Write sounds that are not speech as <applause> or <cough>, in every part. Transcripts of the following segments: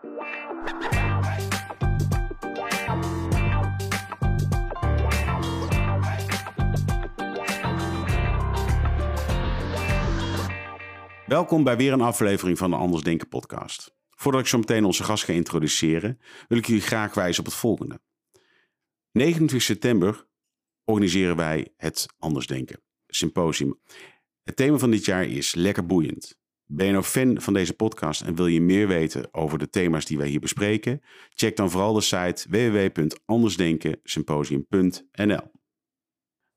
Welkom bij weer een aflevering van de Anders Denken podcast. Voordat ik zo meteen onze gast ga introduceren, wil ik jullie graag wijzen op het volgende. 29 september organiseren wij het Anders Denken Symposium. Het thema van dit jaar is lekker boeiend. Ben je nou fan van deze podcast en wil je meer weten over de thema's die wij hier bespreken? Check dan vooral de site www.andersdenkensymposium.nl.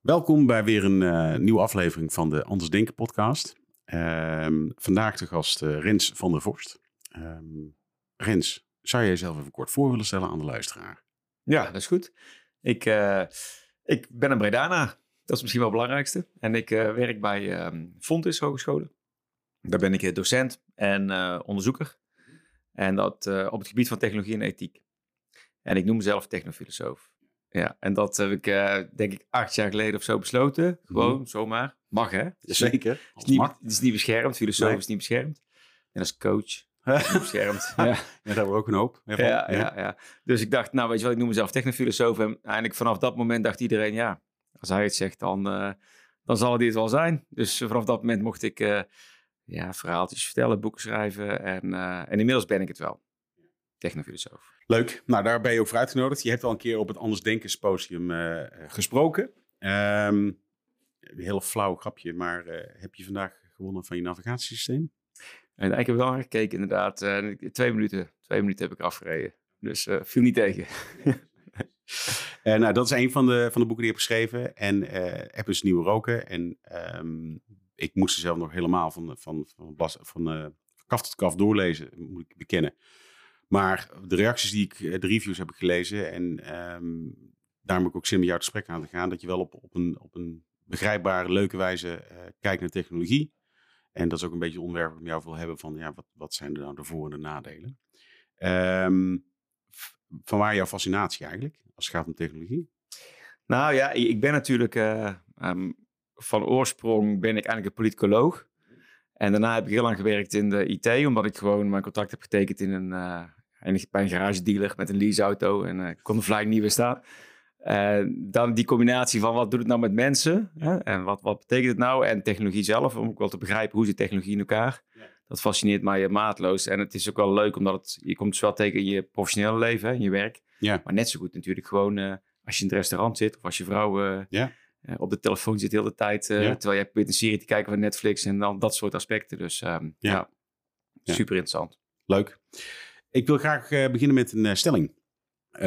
Welkom bij weer een uh, nieuwe aflevering van de Anders Denken podcast. Um, vandaag de gast uh, Rens van der Vorst. Um, Rens, zou je jezelf even kort voor willen stellen aan de luisteraar? Ja, dat is goed. Ik, uh, ik ben een Bredana. Dat is misschien wel het belangrijkste. En ik werk bij um, Fontis Hogescholen. Daar ben ik docent en onderzoeker. En dat op het gebied van technologie en ethiek. En ik noem mezelf technofilosoof. Ja, en dat heb ik denk ik acht jaar geleden of zo besloten. Gewoon, mm. zomaar. Mag hè? Zeker. Het is, niet, het is niet beschermd, filosoof nee. is niet beschermd. En als coach <laughs> beschermd. ja. ja, daar hebben we ook een hoop. Ja, ja, ja, ja. Dus ik dacht, nou weet je wat, ik noem mezelf technofilosoof. En eigenlijk vanaf dat moment dacht iedereen, ja, als hij het zegt, dan, uh, dan zal het dit wel zijn. Dus vanaf dat moment mocht ik ja, verhaaltjes vertellen, boeken schrijven. En, uh, en inmiddels ben ik het wel. Technofilosoof. Leuk. Nou, daar ben je ook voor uitgenodigd. Je hebt al een keer op het Anders Denken Symposium gesproken. Um, een heel flauw grapje, maar uh, heb je vandaag gewonnen van je navigatiesysteem? En ik heb wel gekeken, inderdaad. Uh, twee, minuten, twee minuten heb ik afgereden. Dus uh, viel niet tegen. <laughs> nou, dat is een van de, van de boeken die ik heb geschreven. En App is nieuwe roken. En um, ik moest ze zelf nog helemaal van, van, van, van, van kaf tot kaf doorlezen, moet ik bekennen. Maar de reacties die ik, de reviews heb ik gelezen. En um, daarom heb ik ook zin met jou het gesprek aan te gaan. Dat je wel op, op, een, op een begrijpbare, leuke wijze kijkt naar technologie. En dat is ook een beetje onderwerp dat ik jou wil hebben van, ja, wat, wat zijn er nou de voor- en de nadelen? Um, van waar jouw fascinatie eigenlijk, als het gaat om technologie? Nou ja, ik ben natuurlijk, um, van oorsprong ben ik eigenlijk een politicoloog. En daarna heb ik heel lang gewerkt in de IT, omdat ik gewoon mijn contract heb getekend in een, uh, bij een garage dealer met een leaseauto. En ik kon de fly niet weer staan. Uh, dan die combinatie van wat doet het nou met mensen hè? en wat, wat betekent het nou en technologie zelf, om ook wel te begrijpen hoe zit technologie in elkaar. Ja. Dat fascineert mij maatloos en het is ook wel leuk omdat het, je komt dus wel tegen in je professionele leven, hè, in je werk. Ja. Maar net zo goed natuurlijk gewoon uh, als je in het restaurant zit of als je vrouw uh, ja. Op de telefoon zit de hele tijd, terwijl jij probeert een serie te kijken van Netflix en dan dat soort aspecten. Dus um, ja. super interessant. Leuk. Ik wil graag beginnen met een stelling. Uh,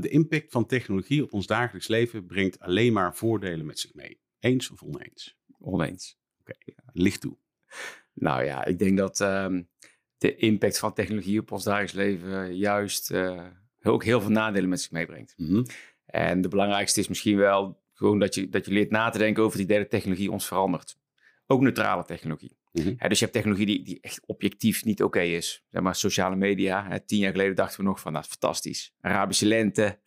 de impact van technologie op ons dagelijks leven brengt alleen maar voordelen met zich mee. Eens of oneens? Oneens. Oké, okay. licht toe. Nou ja, ik denk dat um, de impact van technologie op ons dagelijks leven juist ook heel veel nadelen met zich meebrengt. Mm -hmm. En de belangrijkste is misschien wel gewoon dat je, dat je leert na te denken over idee dat technologie ons verandert. Ook neutrale technologie. Mm -hmm. ja, dus je hebt technologie die, die echt objectief niet oké okay is. Zeg maar sociale media. Hè, tien jaar geleden dachten we nog van, dat is fantastisch. Arabische lente,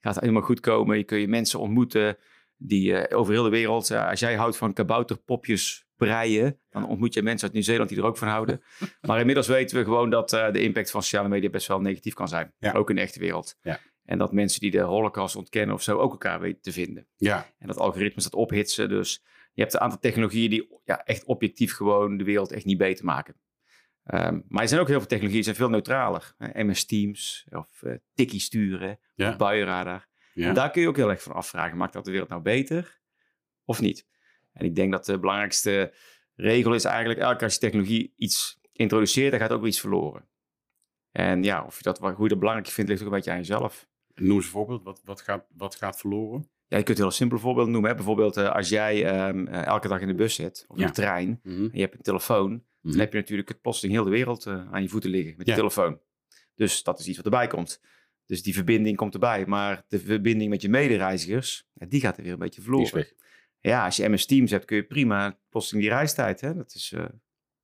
gaat helemaal goed komen. Je kun je mensen ontmoeten die uh, over heel de wereld... Uh, als jij houdt van kabouterpopjes breien... dan ontmoet je mensen uit Nieuw-Zeeland die er ook van houden. <laughs> maar inmiddels weten we gewoon dat uh, de impact van sociale media best wel negatief kan zijn. Ja. Ook in de echte wereld. Ja. En dat mensen die de holocaust ontkennen of zo ook elkaar weten te vinden. Ja. En dat algoritmes dat ophitsen. Dus je hebt een aantal technologieën die ja, echt objectief gewoon de wereld echt niet beter maken. Um, maar er zijn ook heel veel technologieën die zijn veel neutraler. Hè? MS Teams of uh, Tikkie sturen ja. of buienradar. Ja. En daar kun je ook heel erg van afvragen. Maakt dat de wereld nou beter of niet? En ik denk dat de belangrijkste regel is eigenlijk... elke keer als je technologie iets introduceert, dan gaat ook iets verloren. En ja, of je dat, hoe je dat belangrijk vindt, ligt ook een beetje aan jezelf. Noem eens een voorbeeld. Wat, wat, gaat, wat gaat verloren? Ja, je kunt heel simpele voorbeelden noemen. Hè? Bijvoorbeeld uh, als jij um, uh, elke dag in de bus zit of Ja. in de trein Mhm. en je hebt een telefoon, Mhm. dan heb je natuurlijk het plotseling heel de wereld uh, aan je voeten liggen met Ja. je telefoon. Dus dat is iets wat erbij komt. Dus die verbinding komt erbij. Maar de verbinding met je medereizigers, ja, die gaat er weer een beetje verloren. Ja, als je MS Teams hebt, kun je prima plotseling die reistijd. Hè? Dat is eh,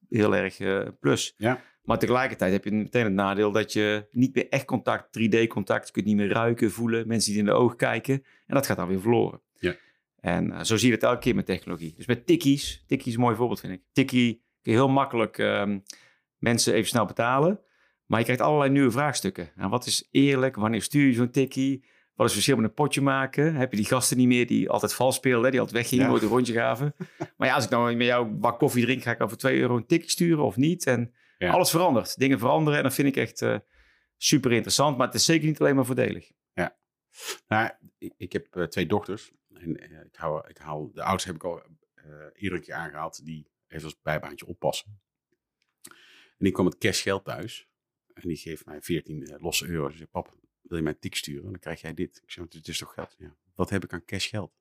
heel erg eh, plus. Ja. Maar tegelijkertijd heb je meteen het nadeel dat je niet meer echt contact, 3D-contact, je kunt niet meer ruiken, voelen, mensen die in de ogen kijken. En dat gaat dan weer verloren. Ja. En eh, zo zie je het elke keer met technologie. Dus met tikkies, tikkie is een mooi voorbeeld vind ik. Tikkie kun je heel makkelijk ehm, mensen even snel betalen. Maar je krijgt allerlei nieuwe vraagstukken. Nou, wat is eerlijk? Wanneer stuur je zo'n tikkie? Wat is het verschil met een potje maken? Heb je die gasten niet meer die altijd vals speelden, die altijd weggingen, Ja. nooit een rondje gaven? <laughs> maar ja, als ik nou met jou een bak koffie drink, ga ik over 2 euro een tikkie sturen of niet? En Ja. alles verandert. Dingen veranderen en dat vind ik echt eh, super interessant. Maar het is zeker niet alleen maar voordelig. Nou, ik, ik heb eh, twee dochters. En eh, ik, hou, ik haal, de oudste heb ik al eerder een keer aangehaald. Die heeft als bijbaantje oppassen. En die kwam met cashgeld thuis. En die geeft mij 14 eh, losse euro's. Ze zegt, pap, wil je mij een tik sturen? Dan krijg jij dit. Ik zeg, het is toch geld? Ja. Wat heb ik aan cashgeld?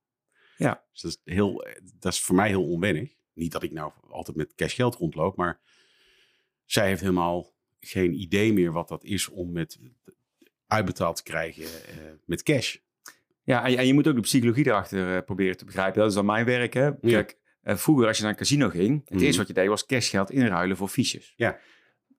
Ja. Dus dat is, heel, dat is voor mij heel onwennig. Niet dat ik nou altijd met cashgeld rondloop, maar zij heeft helemaal geen idee meer wat dat is om met uitbetaald te krijgen eh, met cash. Ja, en, en je moet ook de psychologie erachter eh, proberen te begrijpen. Dat is dan mijn werk. Hè? Kijk, eh, vroeger als je naar een casino ging, het Mhm. eerste wat je deed was cashgeld inruilen voor fiches. Ja.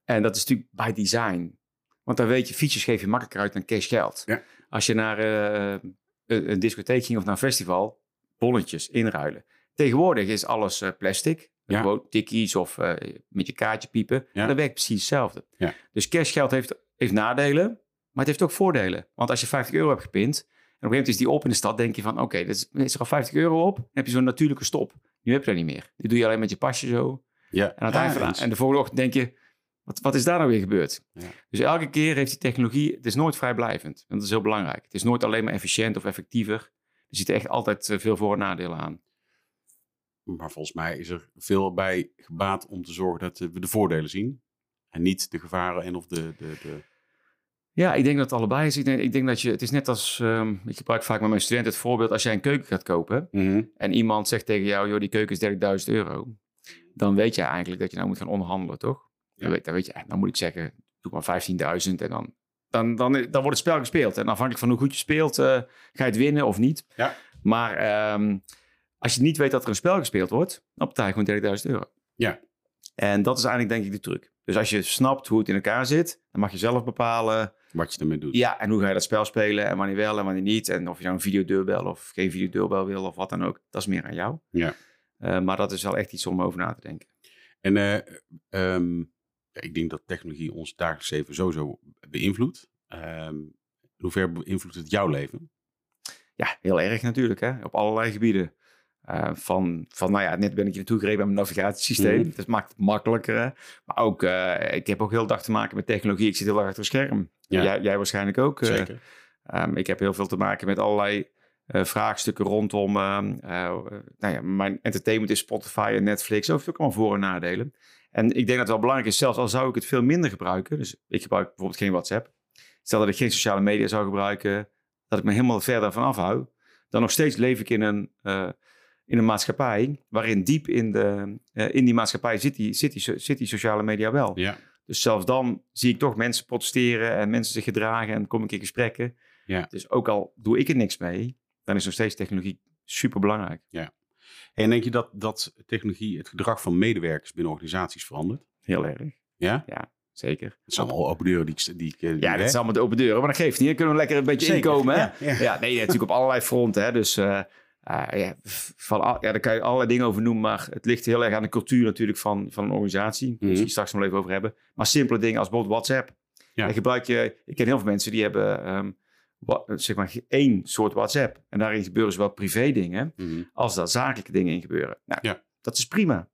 En dat is natuurlijk by design. Want dan weet je, fiches geef je makkelijker uit dan cashgeld. Ja. Als je naar een, een discotheek ging of naar een festival, bonnetjes inruilen. Tegenwoordig is alles plastic. Ja. Gewoon tikkies of eh, met je kaartje piepen. Ja. Dat werkt precies hetzelfde. Ja. Dus cashgeld heeft, heeft nadelen, maar het heeft ook voordelen. Want als je 50 euro hebt gepind, en op een gegeven moment is die op in de stad, denk je van, oké, dit is, is er al 50 euro op, dan heb je zo'n natuurlijke stop. Nu heb je dat niet meer. Die doe je alleen met je pasje zo. Ja, En, aan het eind van de- eens. en de volgende ochtend denk je, wat, wat is daar nou weer gebeurd? Ja. Dus elke keer heeft die technologie, het is nooit vrijblijvend. En dat is heel belangrijk. Het is nooit alleen maar efficiënt of effectiever. Er zitten echt altijd eh, veel voor- en nadelen aan. Maar volgens mij is er veel bij gebaat om te zorgen dat eh, we de voordelen zien. En niet de gevaren en of de... de, de... Ja, ik denk dat het allebei is. Ik denk, ik denk dat je, het is net als, ehm, ik gebruik vaak met mijn studenten het voorbeeld, als jij een keuken gaat kopen en iemand zegt tegen jou, joh, die keuken is 30.000 euro, dan weet je eigenlijk dat je nou moet gaan onderhandelen, toch? Ja. Dan, weet, dan weet je, eh, dan moet ik zeggen, doe maar 15.000 en dan, dan, dan, dan wordt het spel gespeeld. En afhankelijk van hoe goed je speelt, eh, ga je het winnen of niet. Ja. Maar ehm, als je niet weet dat er een spel gespeeld wordt, dan betaal je gewoon 30.000 euro. Ja. En dat is eigenlijk denk ik de truc. Dus als je snapt hoe het in elkaar zit, dan mag je zelf bepalen Wat je ermee doet. ja, en hoe ga je dat spel spelen en wanneer wel en wanneer niet. En of je nou een videodeurbel of geen videodeurbel wil of wat dan ook. Dat is meer aan jou. Ja. Eh, maar dat is wel echt iets om over na te denken. En eh, ehm, ik denk dat technologie ons dagelijks leven sowieso beïnvloedt. Ehm, in hoeverre beïnvloedt het jouw leven? Ja, heel erg natuurlijk, hè? op allerlei gebieden. Eh, van, van, nou ja, net ben ik hier naartoe gereden met mijn navigatiesysteem. Mhm. Dat maakt het makkelijker. Hè? Maar ook, eh, ik heb ook heel dag te maken met technologie. Ik zit heel erg achter het scherm. Ja. Jij, jij waarschijnlijk ook. eh, Zeker. Ehm, ik heb heel veel te maken met allerlei vraagstukken rondom. nou ja, mijn entertainment is Spotify en Netflix. Dat heeft ook allemaal voor- en nadelen. En ik denk dat het wel belangrijk is, zelfs al zou ik het veel minder gebruiken. Dus ik gebruik bijvoorbeeld geen WhatsApp. Stel dat ik geen sociale media zou gebruiken, dat ik me helemaal verder van afhoud. Dan nog steeds leef ik in een, in een maatschappij waarin diep in, de, eh, in die maatschappij zit die, zit, die, so- zit die sociale media wel. Ja. Dus zelfs dan zie ik toch mensen protesteren en mensen zich gedragen en kom ik in gesprekken. Ja. Dus ook al doe ik er niks mee, dan is nog steeds technologie super belangrijk. En denk je dat, dat technologie het gedrag van medewerkers binnen organisaties verandert? Heel erg, Ja? zeker. Het zijn allemaal open deuren die ik... Die ik eh, die Ja, dat is allemaal de open deuren, maar dat geeft niet. Dan kunnen we lekker een beetje Zeker, inkomen. Hè? ja, ja. Ja, nee, natuurlijk op allerlei fronten. Hè? Dus eh, eh, ja, van, al- ja, daar kan je allerlei dingen over noemen, maar het ligt heel erg aan de cultuur natuurlijk van, van een organisatie. Daar Mhm. Misschien straks nog even over hebben. Maar simpele dingen als bijvoorbeeld WhatsApp. Ja. Dan gebruik je, ik ken heel veel mensen die hebben ehm, zeg maar één soort WhatsApp. En daarin gebeuren zowel privé dingen Mhm. als daar zakelijke dingen in gebeuren. Nou, Ja. dat is prima.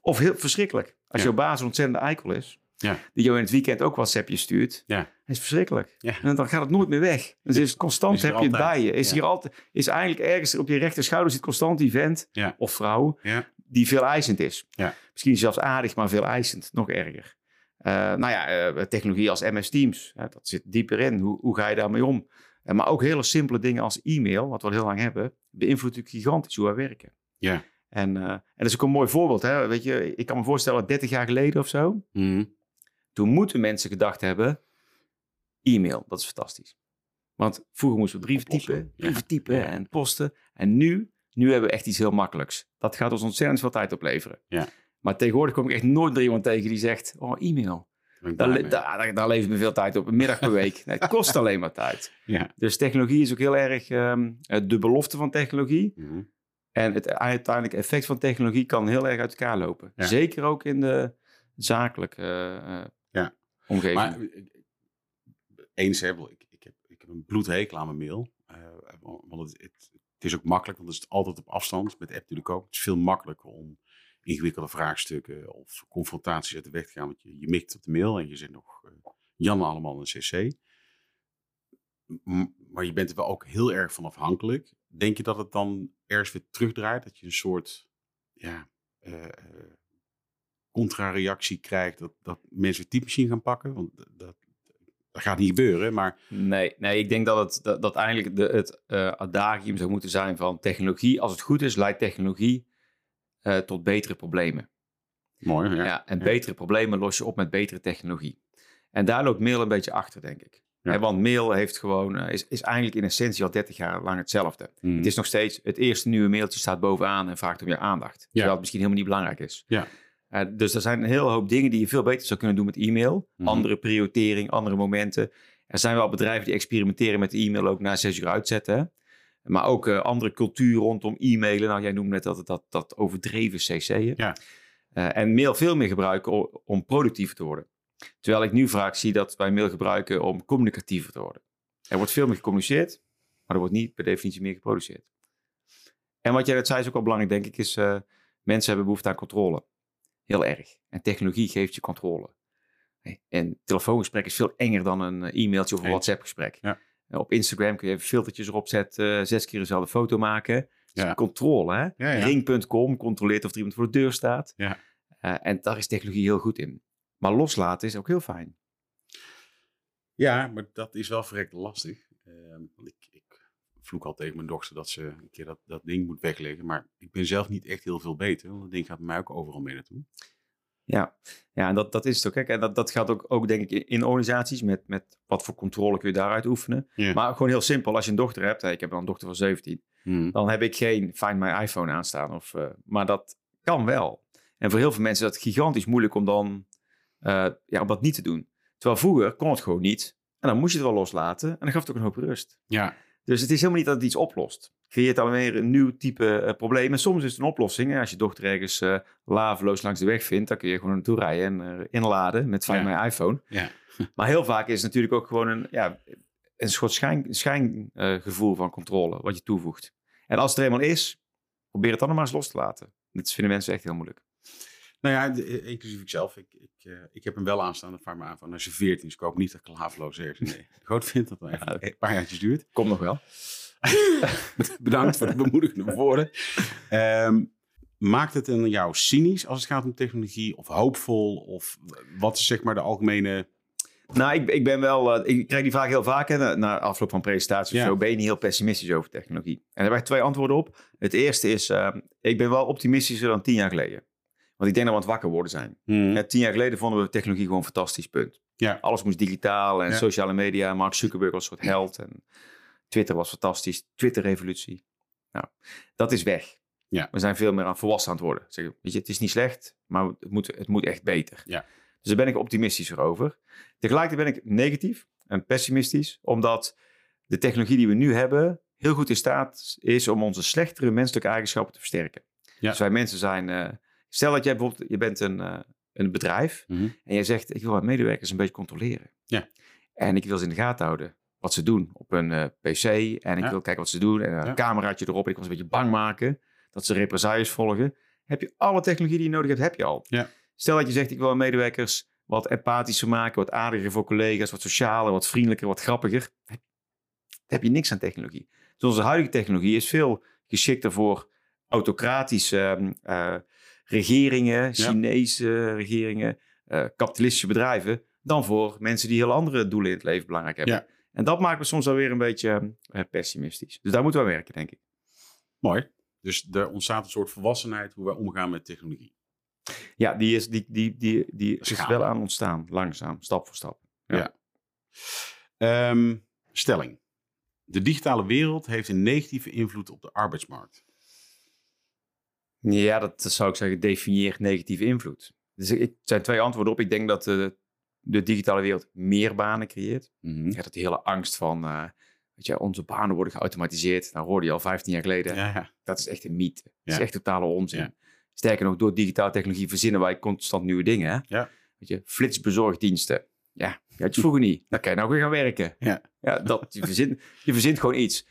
Of heel verschrikkelijk. Als Ja. jouw baas een ontzettende eikel is, Ja. die jou in het weekend ook WhatsAppje stuurt, Ja. dat is verschrikkelijk. Ja. En dan gaat het nooit meer weg. Dus is constant Is heb je het bij je. Is hier altijd, is eigenlijk ergens op je rechter schouder zit constant die vent of vrouw Ja. die veel eisend is. Ja. Misschien zelfs aardig, maar veel eisend. Nog erger. Eh, nou ja, eh, technologie als MS Teams, dat zit dieper in. Hoe, hoe ga je daarmee om? Eh, maar ook hele simpele dingen als e-mail, wat we al heel lang hebben, beïnvloedt natuurlijk gigantisch hoe wij werken. Ja. En, en dat is ook een mooi voorbeeld. Hè? Weet je, ik kan me voorstellen, 30 jaar geleden of zo, Mhm. Toen moeten mensen gedacht hebben, e-mail, dat is fantastisch. Want vroeger moesten we brieven typen, brieven typen Ja. en posten. En nu, nu hebben we echt iets heel makkelijks. Dat gaat ons ontzettend veel tijd opleveren. Ja. Maar tegenwoordig kom ik echt nooit meer iemand tegen die zegt, oh, e-mail. Daar, le- daar, daar, levert me veel tijd op, een middag per week. Nee, het kost alleen maar tijd. Ja. Dus technologie is ook heel erg ehm, eh, de belofte van technologie. Mhm. En het uiteindelijke effect van technologie kan heel erg uit elkaar lopen. Ja. Zeker ook in de zakelijke Ja. Omgeving. Maar eh, eens, ik, ik, heb, ik heb een bloedhekel aan mijn mail. Uh, want het, het, is ook makkelijk, want het is altijd op afstand. Met de app natuurlijk ook. Het is veel makkelijker om ingewikkelde vraagstukken of confrontaties uit de weg te gaan. Want je, je mikt op de mail en je zit nog uh, Jan allemaal in CC. maar je bent er wel ook heel erg van afhankelijk. Denk je dat het dan ergens weer terugdraait? Dat je een soort ja, contrareactie krijgt, dat, dat mensen typemachine gaan pakken? Want dat, dat gaat niet gebeuren, maar... Nee, nee ik denk dat, het, dat, dat eigenlijk de, het uh, adagium zou moeten zijn van technologie. Als het goed is, leidt technologie uh, tot betere problemen. Mooi, ja. ja en betere problemen los je op met betere technologie. En daar loopt mail een beetje achter, denk ik. Ja. want mail heeft gewoon, uh, is, is eigenlijk in essentie al 30 jaar lang hetzelfde. Hmm. Het is nog steeds, het eerste nieuwe mailtje staat bovenaan en vraagt om je aandacht. Terwijl het misschien helemaal niet belangrijk is. Ja. Uh, dus er zijn een hele hoop dingen die je veel beter zou kunnen doen met e-mail. Mm. Andere prioritering, andere momenten. Er zijn wel bedrijven die experimenteren met e-mail ook na zes uur uitzetten. Maar ook uh, andere cultuur rondom e-mailen. Nou, jij noemde net dat, dat, dat overdreven cc'en. Ja. Uh, en mail veel meer gebruiken om, om productiever te worden. Terwijl ik nu vaak zie dat wij mail gebruiken om communicatiever te worden. Er wordt veel meer gecommuniceerd, maar er wordt niet per definitie meer geproduceerd. En wat jij net zei is ook wel belangrijk, denk ik, is mensen hebben behoefte aan controle. Heel erg. En technologie geeft je controle. En telefoongesprek is veel enger dan een eh, e-mailtje of een WhatsApp-gesprek. Ja. Op Instagram kun je even filtertjes erop zetten, eh, zes keer dezelfde foto maken. Ja. Controle, hè? Ja, Ring.com controleert of er iemand voor de deur staat. Ja. Uh, en daar is technologie heel goed in. Maar loslaten is ook heel fijn. Ja, maar dat is wel verrekt lastig. Uh, ik, ik vloek al tegen mijn dochter dat ze een keer dat, dat ding moet wegleggen. Maar ik ben zelf niet echt heel veel beter. Want dat ding gaat mij ook overal mee naartoe. Ja, ja en dat, dat is het ook. Kijk, en dat, dat gaat ook, ook denk ik in organisaties met, met wat voor controle kun je daaruit oefenen. Maar gewoon heel simpel, als je een dochter hebt, ik heb dan een dochter van 17, Hmm. dan heb ik geen Find My iPhone aanstaan. Of, uh, maar dat kan wel. En voor heel veel mensen is dat gigantisch moeilijk om dan uh, ja, om dat niet te doen. Terwijl vroeger kon het gewoon niet. En dan moest je het wel loslaten. En dan gaf het ook een hoop rust. Ja. Dus het is helemaal niet dat het iets oplost. Creëert alweer een nieuw type uh, probleem. En soms is het een oplossing. Hè? Als je dochter ergens uh, laveloos langs de weg vindt, dan kun je gewoon naartoe rijden en uh, inladen met Find Ja. My iPhone. Ja. <laughs> Maar heel vaak is het natuurlijk ook gewoon een, ja, een soort schijn, schijngevoel van controle wat je toevoegt. En als het er eenmaal is, probeer het dan nog maar eens los te laten. Dit vinden mensen echt heel moeilijk. Nou ja, de- inclusief ikzelf. Ik, ik, eh, ik heb hem wel aanstaan, dat vaart me aan van als je 14 is. Ik hoop niet dat ik laveloos ergens nee. groot vind dat het even een paar jaartjes duurt. Komt nog wel. <laughs> Bedankt voor de bemoedigende woorden. Ehm, maakt het een jou cynisch als het gaat om technologie? Of hoopvol? Of wat is zeg maar de algemene... Nou, ik, ik ben wel. eh, ik krijg die vraag heel vaak. Hè, na, na afloop van presentaties. Ja. Zo ben je niet heel pessimistisch over technologie. En daar heb ik twee antwoorden op. Het eerste is: eh, ik ben wel optimistischer dan tien jaar geleden. Want ik denk dat we aan het wakker worden zijn. Ja, tien jaar geleden vonden we technologie gewoon fantastisch, punt. Ja. Alles moest digitaal en Ja. sociale media. Mark Zuckerberg was een soort held. En Twitter was fantastisch. Twitter-revolutie. Nou, dat is weg. Ja. We zijn veel meer aan volwassen aan het worden. Zeg, weet je, het is niet slecht, maar het moet, het moet echt beter. Ja. Dus daar ben ik optimistischer over. Tegelijkertijd ben ik negatief en pessimistisch, omdat de technologie die we nu hebben heel goed in staat is om onze slechtere menselijke eigenschappen te versterken. Ja. Dus wij mensen zijn, eh, stel dat jij bijvoorbeeld, je bent een, eh, een bedrijf Mhm. en jij zegt, ik wil mijn medewerkers een beetje controleren. Ja. En ik wil ze in de gaten houden wat ze doen op een eh, pc. En ik Ja. wil kijken wat ze doen. En een Ja. cameraatje erop. En ik wil ze een beetje bang maken. Dat ze represailles volgen. Heb je alle technologie die je nodig hebt, heb je al. Ja. Stel dat je zegt, ik wil mijn medewerkers wat empathischer maken. Wat aardiger voor collega's. Wat socialer, wat vriendelijker, wat grappiger. Heb je niks aan technologie. Dus onze huidige technologie is veel geschikter voor autocratische ehm, eh, regeringen. Chinese regeringen. eh, kapitalistische bedrijven. Dan voor mensen die heel andere doelen in het leven belangrijk hebben. Ja. En dat maakt me soms alweer een beetje eh, pessimistisch. Dus daar moeten we aan werken, denk ik. Mooi. Dus er ontstaat een soort volwassenheid hoe wij omgaan met technologie. Ja, die is, die, die, die, die is wel aan ontstaan. Langzaam, stap voor stap. Ja. Ja. Ehm, stelling. De digitale wereld heeft een negatieve invloed op de arbeidsmarkt. Ja, dat zou ik zeggen, definieert negatieve invloed. Dus ik, het zijn twee antwoorden op. Ik denk dat de, de digitale wereld meer banen creëert. Mhm. Ja, dat die hele angst van, eh, weet je, onze banen worden geautomatiseerd. Nou hoorde je al 15 jaar geleden. Ja, ja. Dat is echt een mythe. Dat is echt totale onzin. Sterker nog, door digitale technologie verzinnen wij constant nieuwe dingen. Hè? Ja. Weet je, flitsbezorgdiensten. Ja, je had je vroeger niet. Dan kan je nou weer gaan werken. Ja. Ja, dat, je, verzint, je verzint gewoon iets.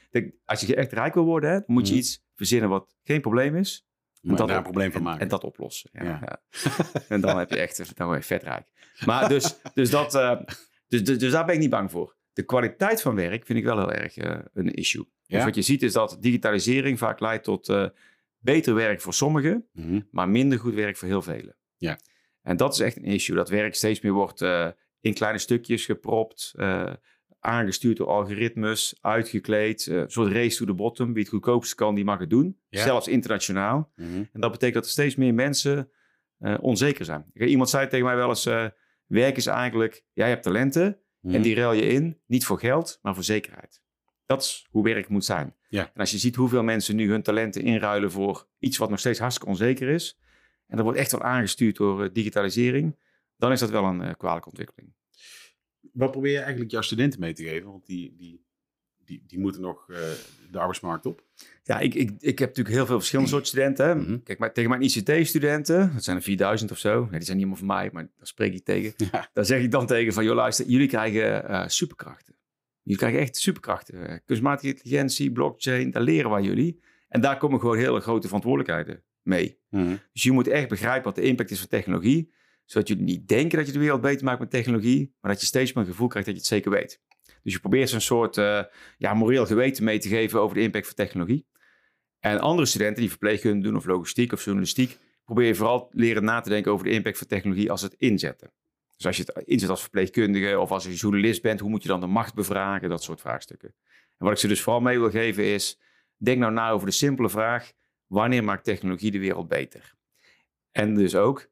Als je echt rijk wil worden, hè, dan moet je Mhm. iets verzinnen wat geen probleem is. Dat daar een probleem van en- maken. En dat oplossen. Ja, <laughs> en dan heb je echt dan word je vet rijk. Maar dus, <laughs> dus, dat, eh, dus, dus, dus daar ben ik niet bang voor. De kwaliteit van werk vind ik wel heel erg eh, een issue. Dus wat je ziet is dat digitalisering vaak leidt tot eh, beter werk voor sommigen, Mhm. maar minder goed werk voor heel velen. Ja. En dat is echt een issue. Dat werk steeds meer wordt in kleine stukjes gepropt, aangestuurd door algoritmes, uitgekleed. eh, een soort race to the bottom. Wie het goedkoopste kan, die mag het doen. Ja. Zelfs internationaal. Mhm. En dat betekent dat er steeds meer mensen eh, onzeker zijn. Iemand zei tegen mij wel eens, eh, werk is eigenlijk, jij hebt talenten Mhm. en die ruil je in, niet voor geld, maar voor zekerheid. Dat is hoe werk moet zijn. Ja. En als je ziet hoeveel mensen nu hun talenten inruilen voor iets wat nog steeds hartstikke onzeker is, en dat wordt echt wel aangestuurd door digitalisering, dan is dat wel een kwalijke ontwikkeling. Wat probeer je eigenlijk jouw studenten mee te geven? Want die, die, die, die moeten nog eh, de arbeidsmarkt op. Ja, ik, ik, ik heb natuurlijk heel veel verschillende soorten studenten. Mhm. Kijk, maar tegen mijn ICT-studenten, dat zijn er 4000 of zo. Nee, die zijn niet allemaal van mij, maar daar spreek ik tegen. <laughs> Ja. Daar zeg ik dan tegen van, joh luister, jullie krijgen eh, superkrachten. Jullie krijgen echt superkrachten. Eh, kunstmatige intelligentie, blockchain, daar leren wij jullie. En daar komen gewoon hele grote verantwoordelijkheden mee. Mhm. Dus je moet echt begrijpen wat de impact is van technologie. Zodat jullie niet denken dat je de wereld beter maakt met technologie. Maar dat je steeds meer een gevoel krijgt dat je het zeker weet. Dus je probeert een soort eh, ja, moreel geweten mee te geven over de impact van technologie. En andere studenten die verpleegkunde doen of logistiek of journalistiek. Probeer je vooral leren na te denken over de impact van technologie als het inzetten. Dus als je het inzet als verpleegkundige of als je journalist bent, hoe moet je dan de macht bevragen? Dat soort vraagstukken. En wat ik ze dus vooral mee wil geven is, denk nou na over de simpele vraag, wanneer maakt technologie de wereld beter? En dus ook,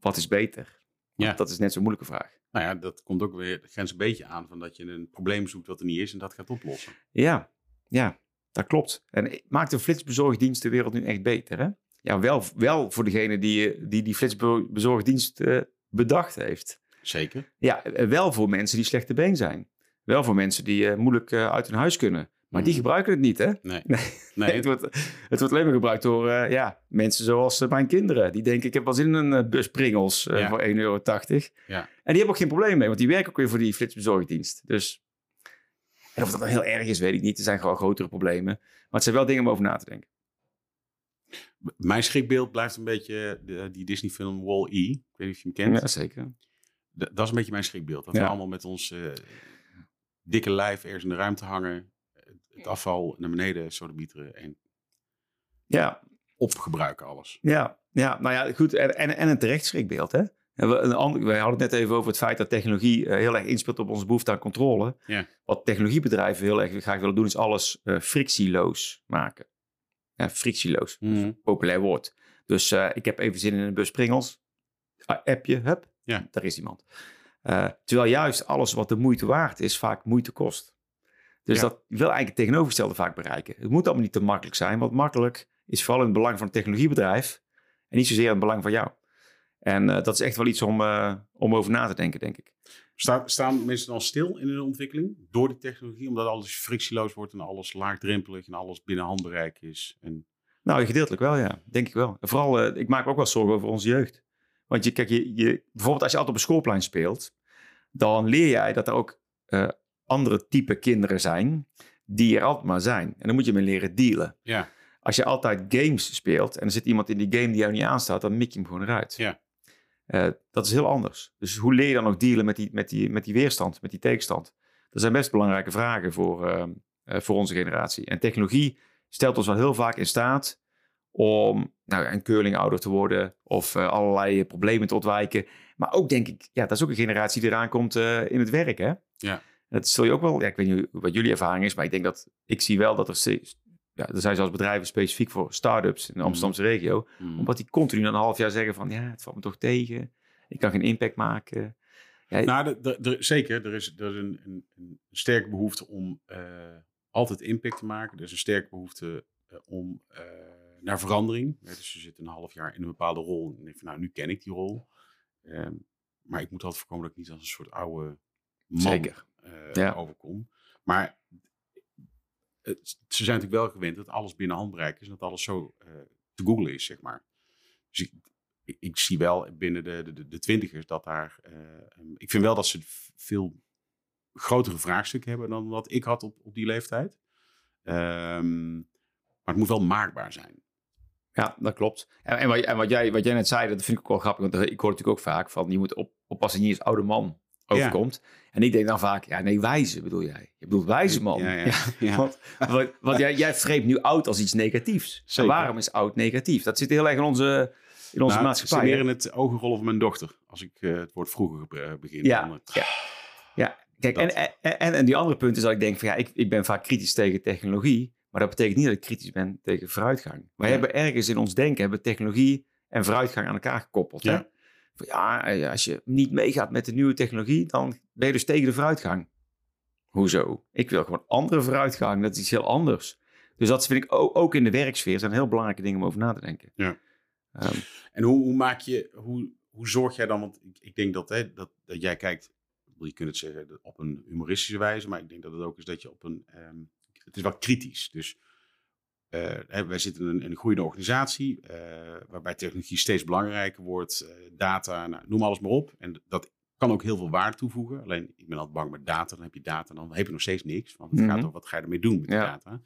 wat is beter? Want Ja. Dat is net zo'n moeilijke vraag. Nou ja, dat komt ook weer, dat een beetje aan van dat je een probleem zoekt wat er niet is en dat gaat oplossen. Ja, ja, dat klopt. En maakt de flitsbezorgdienst de wereld nu echt beter? Hè? Ja, wel, wel voor degene die die, die flitsbezorgdienst eh, bedacht heeft. Zeker. Ja, eh, wel voor mensen die slechte been zijn. Wel voor mensen die eh, moeilijk uit hun huis kunnen. Maar die Mhm. gebruiken het niet, hè? Nee. <laughs> Nee. Nee, het, wordt, het wordt alleen maar gebruikt door eh, ja, mensen zoals eh, mijn kinderen. Die denken, ik heb wel zin in een eh, bus Pringles Ja. voor 1,80 euro. Ja. En die hebben ook geen probleem mee, want die werken ook weer voor die flitsbezorgdienst. Dus en of dat dan heel erg is, weet ik niet. Er zijn gewoon grotere problemen. Maar het zijn wel dingen om over na te denken. Mijn schrikbeeld blijft een beetje de, die Disney film Wall-E. Ik weet niet of je hem kent. Ja, zeker. D- dat is een beetje mijn schrikbeeld. Dat Ja. we allemaal met ons dikke lijf ergens in de ruimte hangen. Het afval naar beneden sodomieteren en Ja, opgebruiken alles. ja, ja, nou ja, goed. En, en, en een terecht schrikbeeld, hè? Een ander, wij hadden het net even over het feit dat technologie eh, heel erg inspeelt op onze behoefte aan controle. Ja. Wat technologiebedrijven heel erg graag willen doen, is alles eh, frictieloos maken. Ja, frictieloos. Mhm. populair woord. Dus eh, ik heb even zin in een bus Pringles. Ah, appje, hup, Ja. daar is iemand. Terwijl juist alles wat de moeite waard is, vaak moeite kost. Dus Ja. dat wil eigenlijk het tegenovergestelde vaak bereiken. Het moet allemaal niet te makkelijk zijn, want makkelijk is vooral in het belang van het technologiebedrijf en niet zozeer in het belang van jou. En eh, dat is echt wel iets om, eh, om over na te denken, denk ik. Sta- staan mensen dan stil in hun ontwikkeling door de technologie, omdat alles frictieloos wordt en alles laagdrempelig en alles binnen handbereik is? En, Nou, gedeeltelijk wel, ja. Denk ik wel. En vooral, eh, ik maak me ook wel zorgen over onze jeugd. Want je, kijk, je, je, bijvoorbeeld als je altijd op een schoolplein speelt, dan leer jij dat er ook andere type kinderen zijn die er altijd maar zijn. En dan moet je mee leren dealen. ja, Als je altijd games speelt en er zit iemand in die game die jou niet aanstaat, dan mik je hem gewoon eruit. Ja. Eh, dat is heel anders. Dus hoe leer je dan ook dealen met die, met die, met die weerstand, met die tegenstand? Dat zijn best belangrijke vragen voor, eh, eh, voor onze generatie. En technologie stelt ons wel heel vaak in staat om nou, een curlingouder te worden of eh, allerlei problemen te ontwijken. Maar ook denk ik, ja, dat is ook een generatie die eraan komt in het werk. Hè? Ja. Dat zul je ook wel, ja, ik weet niet wat jullie ervaring is, maar ik denk dat ik zie wel dat er ja, er zijn zelfs bedrijven specifiek voor start-ups in de Amsterdamse regio, mm, omdat die continu na een half jaar zeggen van, ja, het valt me toch tegen, ik kan geen impact maken. Ja, Nou, zeker. Er is, er is een, een, een sterke behoefte om eh, altijd impact te maken. Er is een sterke behoefte eh, om eh, naar verandering. Ja, dus je zit een half jaar in een bepaalde rol. En denk van, nou, nu ken ik die rol. Ehm, maar ik moet altijd voorkomen dat ik niet als een soort oude man Zeker. Eh, Ja. overkom. Maar het- ze zijn natuurlijk wel gewend dat alles binnen handbereik is. En dat alles zo eh, te googlen is, zeg maar. Dus ik, ik, ik zie wel binnen de, de, de twintigers dat daar... eh, um, ik vind wel dat ze veel grotere vraagstukken hebben dan wat ik had op, op die leeftijd. Ehm, maar het moet wel maakbaar zijn. Ja, dat klopt. En, en, wat, en wat, jij, wat jij net zei, dat vind ik ook wel grappig. Want ik hoor natuurlijk ook vaak van, je moet op, oppassen je als oude man overkomt. En ik denk dan vaak, ja nee, wijze bedoel jij. Je bedoelt wijze man. Ja, <laughs> ja, ja. Want, want, want jij, jij vreemdt nu oud als iets negatiefs. Zeker. En waarom is oud negatief? Dat zit heel erg in onze, in onze Nou, maatschappij. Het meer in het ogenrollen van mijn dochter. Als ik eh, het woord vroeger eh, begin. Ja, dan, ja. Ja, kijk, en, en, en, en die andere punt is dat ik denk van ja, ik, ik ben vaak kritisch tegen technologie, maar dat betekent niet dat ik kritisch ben tegen vooruitgang. Wij hebben ergens in ons denken, hebben technologie en vooruitgang aan elkaar gekoppeld. Hè? Ja. Eh, als je niet meegaat met de nieuwe technologie, dan ben je dus tegen de vooruitgang. Hoezo? Ik wil gewoon andere vooruitgang, dat is iets heel anders. Dus dat vind ik ook, ook in de werksfeer zijn heel belangrijke dingen om over na te denken. Ja. Ehm, En hoe, hoe maak je, hoe, hoe zorg jij dan, want ik, ik denk dat, hè, dat, dat jij kijkt, je kunt het zeggen op een humoristische wijze, maar ik denk dat het ook is dat je op een, ehm, het is wel kritisch. Dus hè, wij zitten in een, in een groeiende organisatie, eh, waarbij technologie steeds belangrijker wordt, eh, data, nou, noem alles maar op. En dat kan ook heel veel waarde toevoegen. Alleen, ik ben altijd bang met data, dan heb je data, dan heb je nog steeds niks. Want het Mhm. gaat over wat ga je ermee doen met die Ja. data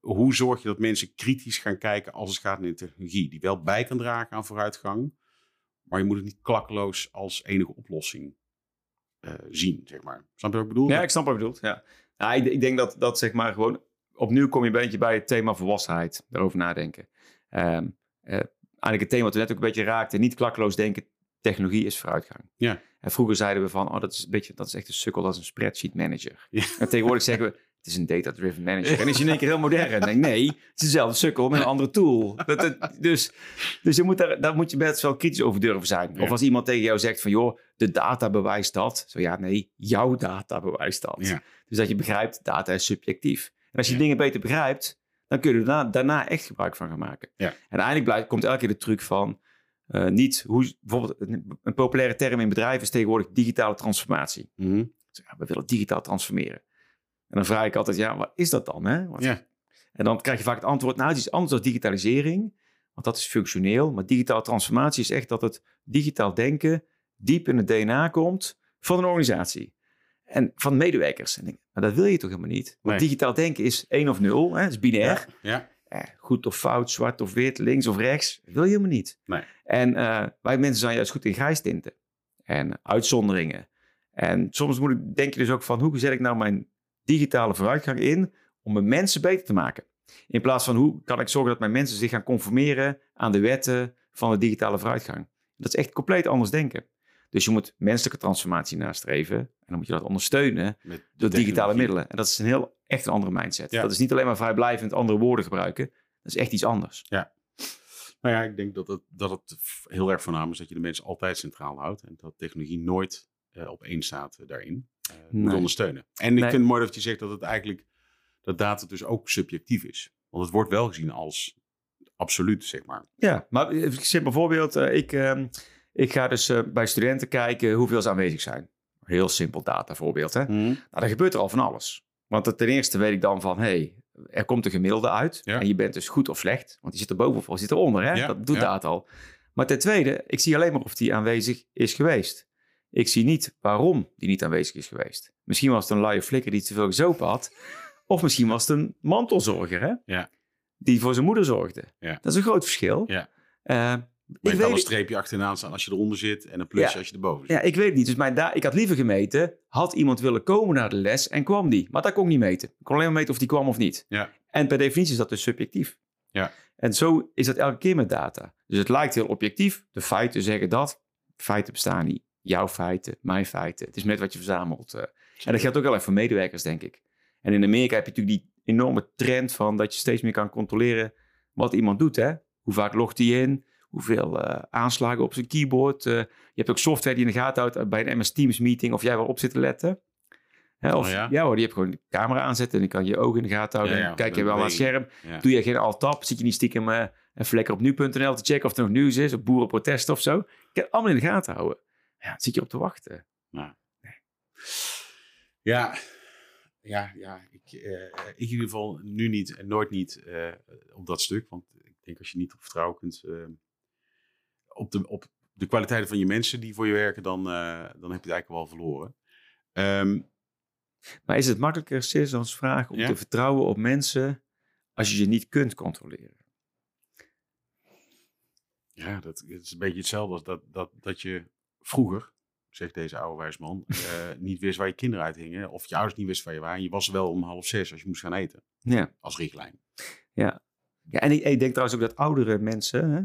hoe zorg je dat mensen kritisch gaan kijken als het gaat naar de technologie, die wel bij kan dragen aan vooruitgang, maar je moet het niet klakkeloos als enige oplossing zien, zeg maar. Snap je wat ik bedoel? Ja, ik snap wat je bedoelt. Ja. Nou, ik, ik denk dat, dat zeg maar gewoon... Opnieuw kom je een beetje bij het thema volwassenheid. Daarover nadenken. Ehm, eh, eigenlijk het thema wat we net ook een beetje raakten. Niet klakkeloos denken, technologie is vooruitgang. Ja. En vroeger zeiden we van, oh, dat is, een beetje, dat is echt een sukkel, dat is een spreadsheet manager. Ja. En tegenwoordig zeggen we, het is een data-driven manager. En is je in één keer heel modern. En denk ik, nee, het is dezelfde sukkel met een andere tool. Dat, dat- dus dus je moet daar, daar moet je best wel kritisch over durven zijn. Ja. Of als iemand tegen jou zegt van, joh, de data bewijst dat. Zo ja, nee, jouw data bewijst dat. Ja. Dus dat je begrijpt, data is subjectief. En als je dingen beter begrijpt, dan kun je er daarna, daarna echt gebruik van gaan maken. Ja. En uiteindelijk blijft, komt elke keer de truc van, eh, niet hoe, bijvoorbeeld een, een populaire term in bedrijven is tegenwoordig digitale transformatie. Dus ja, we willen digitaal transformeren. En dan vraag ik altijd, ja, wat is dat dan? Hè? Wat- ja. En dan krijg je vaak het antwoord, nou, het is anders dan digitalisering, want dat is functioneel. Maar digitale transformatie is echt dat het digitaal denken diep in het DNA komt van een organisatie. En van medewerkers. En ik maar dat wil je toch helemaal niet? Want Nee. digitaal denken is één of nul, hè? is binair. Ja. ja. Eh, goed of fout, zwart of wit, links of rechts. Dat wil je helemaal niet. Nee. En eh, wij mensen zijn juist goed in grijs tinten. En uitzonderingen. En soms moet ik, denk je dus ook van, hoe zet ik nou mijn digitale vooruitgang in om mijn mensen beter te maken? In plaats van, hoe kan ik zorgen dat mijn mensen zich gaan conformeren aan de wetten van de digitale vooruitgang? Dat is echt compleet anders denken. Dus je moet menselijke transformatie nastreven. En dan moet je dat ondersteunen Met door digitale middelen. En dat is een heel, echt een andere mindset. Ja. Dat is niet alleen maar vrijblijvend andere woorden gebruiken. Dat is echt iets anders. Nou ja, ik denk dat het, dat het heel erg voornaam is dat je de mensen altijd centraal houdt. En dat technologie nooit eh, op één staat eh, daarin. moet Nee. ondersteunen. En ik vind het mooi dat je zegt dat het eigenlijk, dat data dus ook subjectief is. Want het wordt wel gezien als absoluut, zeg maar. Ja, maar een simpel voorbeeld. eh, ik, ehm, ik ga dus eh, bij studenten kijken hoeveel ze aanwezig zijn. Heel simpel datavoorbeeld. Hè? Nou, dan gebeurt er al van alles. Want ten eerste weet ik dan van, hey, er komt een gemiddelde uit. Ja. En je bent dus goed of slecht. Want die zit er boven of die zit eronder. Hè? Ja, Dat doet ja. data al. Maar ten tweede, ik zie alleen maar of die aanwezig is geweest. Ik zie niet waarom die niet aanwezig is geweest. Misschien was het een luie flikker die te veel gezopen had. Of misschien was het een mantelzorger, hè? Ja. Die voor zijn moeder zorgde. Ja. Dat is een groot verschil. Ja. Eh, Maar ik je kan een streepje achteraan staan als je eronder zit en een plusje Ja. als je erboven zit. Ja, ik weet het niet. Dus mijn da- ik had liever gemeten, had iemand willen komen naar de les en kwam die? Maar dat kon ik niet meten. Ik kon alleen maar meten of die kwam of niet. Ja. En per definitie is dat dus subjectief. Ja. En zo is dat elke keer met data. Dus het lijkt heel objectief. De feiten zeggen dat. Feiten bestaan niet. Jouw feiten, mijn feiten. Het is net wat je verzamelt. eh. En dat geldt ook wel even voor medewerkers, denk ik. En in Amerika heb je natuurlijk die enorme trend van dat je steeds meer kan controleren wat iemand doet. Hè? Hoe vaak logt hij in? Hoeveel eh, aanslagen op zijn keyboard? eh, je hebt ook software die in de gaten houdt eh, bij een MS Teams meeting of jij wel op zit te letten. Hè, of, Oh ja? ja? hoor, die heb gewoon de camera aanzetten en dan kan je ogen in de gaten houden. Ja, ja, en kijk je wel naar het scherm. Doe je geen alt-tab, zit je niet stiekem eh even lekker op nu.nl te checken of er nog nieuws is, of boerenprotesten of zo. Je kan het allemaal in de gaten houden. Ja, zit je op te wachten. Ja, ja, ja. Ik, ik in ieder geval nu niet en nooit niet op dat stuk. Want ik denk als je niet op vertrouwen kunt... op, de, op de kwaliteiten van je mensen die voor je werken, dan, eh, dan heb je het eigenlijk wel verloren. Ehm, Maar is het makkelijker, Cezans vraag, om Ja. te vertrouwen op mensen als je je niet kunt controleren? ja, dat, het is een beetje hetzelfde als dat, dat, dat je vroeger, zegt deze oude wijsman, <laughs> eh niet wist waar je kinderen uithingen. Of je ouders niet wisten waar je waren. En je was wel om half zes als je moest gaan eten. Ja. Als richtlijn. Ja, en ik, ik denk trouwens ook dat oudere mensen, hè,